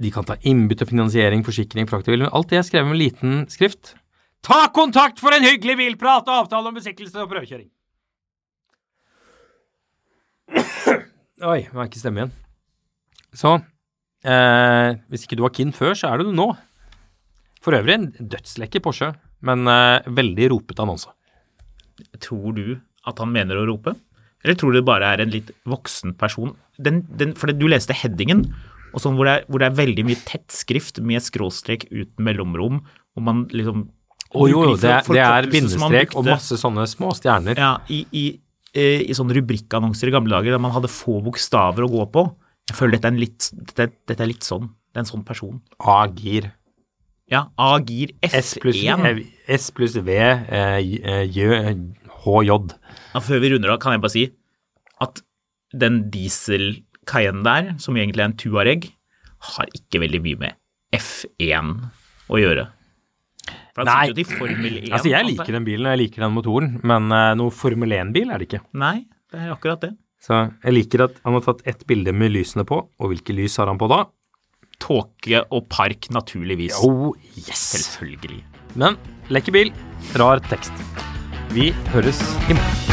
De kan ta innbytterfinansiering, forsikring, fraktbil. Alt det er skrevet med liten skrift. Ta kontakt for en hyggelig bilprat og avtale om besiktelse og prøvekjøring. Oi, nå er ikke stemme igjen. Så eh, hvis ikke du var keen før, så er du det nå. For øvrig en dødslekker Porsche, men eh, veldig ropete annonse. Tror du at han mener å rope? Eller tror du det bare er en litt voksen person? Den, den, for du leste headingen, og sånn hvor det, er, hvor det er veldig mye tett skrift med skråstrek uten mellomrom, og man liksom Å jo, jo, det, er- det er bindestrek og masse sånne små stjerner. Ja, i, i, eh, i sånne rubrikkannonser i gamle dager der man hadde få bokstaver å gå på. Jeg føler dette er, en litt, dette, dette er litt sånn. Det er en sånn person. A-gir. Ja, A-gir S pluss F1. S pluss V, eh, eh, HJ. Ja, før vi runder av, kan jeg bare si at den diesel Cayenne der, som egentlig er en Tuareg, har ikke veldig mye med F1 å gjøre. For han sitter jo til Formel 1. Altså, jeg liker den bilen, og jeg liker den motoren, men uh, noe Formel 1-bil er det ikke. Nei, det er akkurat det. Så jeg liker at han har tatt ett bilde med lysene på, og hvilke lys har han på da? Tåke og park, naturligvis. Oh, yes! Selvfølgelig. Men lekker bil, rar tekst. Vi høres i morgen.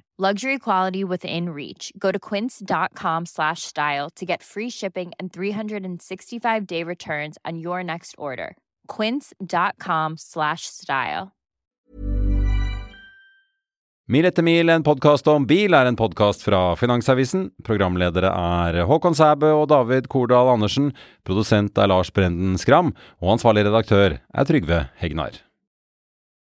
Luxury quality within reach. Go to quince.com slash style to get free shipping and 365 day returns on your next order. Quince.com slash style. Mil etter mil, en podkast om bil, er en podkast fra Finansavisen. Programledere er Håkon Sæbø og David Kordal Andersen. Produsent er Lars Brenden Skram. Og ansvarlig redaktør er Trygve Hegnar.